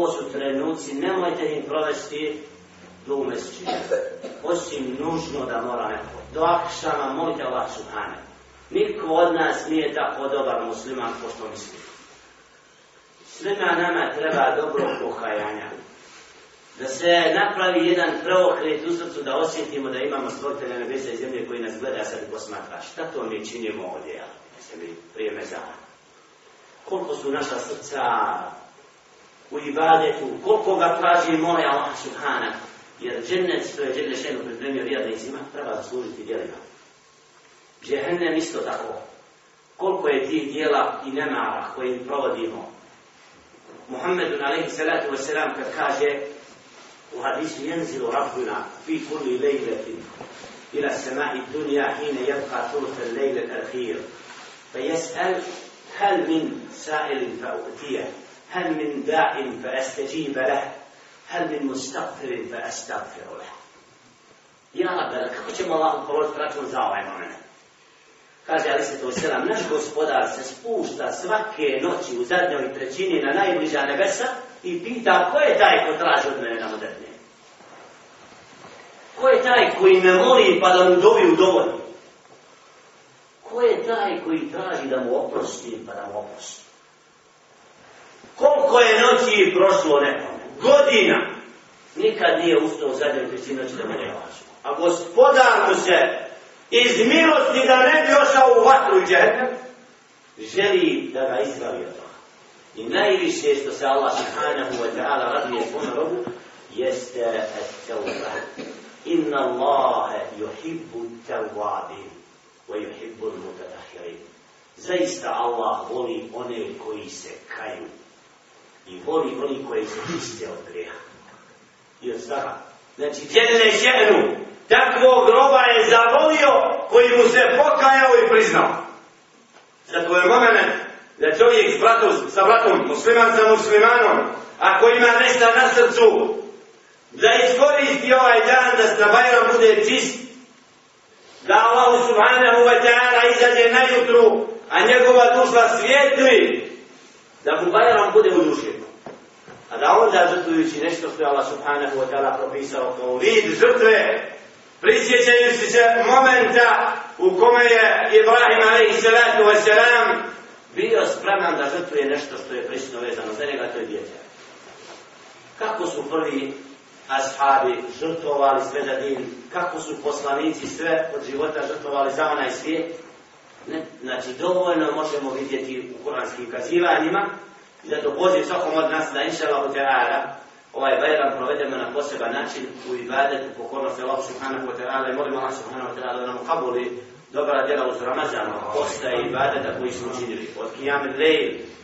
ovo su trenuci, nemojte im provesti do umesečine. Osim nužno da mora neko. Do akšama molite Allah subhane. Niko od nas nije tako dobar musliman ko što misli. Svima nama treba dobro pokajanja. Da se napravi jedan preokret u srcu, da osjetimo da imamo stvoritelja nebesa i zemlje koji nas gleda sad i posmatra. Šta to mi činimo ovdje, ja? Se mi prije mezara. Koliko su naša srca ibadetu, koliko ga traži قطراجي موري الله سبحانه يرجنة جل شأنه في الدنيا رياض يسمع ترى تصور في ديالنا Džehennem isto tako koliko je tih dijela i nemara koje provodimo Muhammedun alaihi salatu wasalam kad kaže u hadisu jenzilu rabbuna fi kulli lejletin ila samai dunja hine jebka thulta lejlet al-khir فيسأل هل من سائل فأؤتيه هل من داع فأستجيب له هل من مستغفر فأستغفر له يا رب kako ćemo Allah položiti račun za ovaj moment? Kaže Ali se to selam, naš gospodar se spušta svake noći u zadnjoj trećini na najbliža nebesa i pita ko je taj ko traži od mene na moderne? Ko je taj koji me moli pa da mu dovi u dovolj? Ko je taj koji traži da mu oprostim pa da mu oprostim? Koliko je noći prošlo nekom, Godina. Nikad nije ustao u zadnjoj treći noći da me ne važu. A gospodar mu se iz milosti da ne bi ošao u vatru i džehennem, želi da ga izbavi od toga. I najviše što se Allah subhanahu wa ta'ala raduje svom robu, jeste at-tawba. Inna Allahe yuhibbu tawabin wa yuhibbu mutatahirin. Zaista Allah voli one koji se kaju i voli oni koji se čiste od greha. I od straha. Znači, djedele ženu, takvog groba je zavolio koji mu se pokajao i priznao. Zato je moment da čovjek s bratom, sa bratom, musliman sa muslimanom, ako ima nešto na srcu, da iskoristi ovaj dan da sa Bajram bude čist, da Allah subhanahu wa ta'ala izađe na jutru, a njegova duša svijetli, da mu Bajram bude udušen. A da onda žrtvujući nešto što je Allah subhanahu wa ta'ala propisao kao vid žrtve, prisjećajući se momenta u kome je Ibrahim alaihi salatu bio spreman da žrtvuje nešto što je prisutno vezano za njega, to je djete. Kako su prvi ashabi žrtvovali sve za din, kako su poslanici sve od života žrtvovali za onaj svijet, znači dovoljno možemo vidjeti u kuranskim kazivanjima, I zato poziv svakom od nas da inša Allah ta'ala ovaj bajram provedemo na poseban način u ibadetu pokornosti Allah subhanahu wa ta'ala i molimo Allah subhanahu wa ta'ala da nam kabuli dobra djela uz Ramazanu, posta i ibadeta koji smo učinili. Od kijame lejl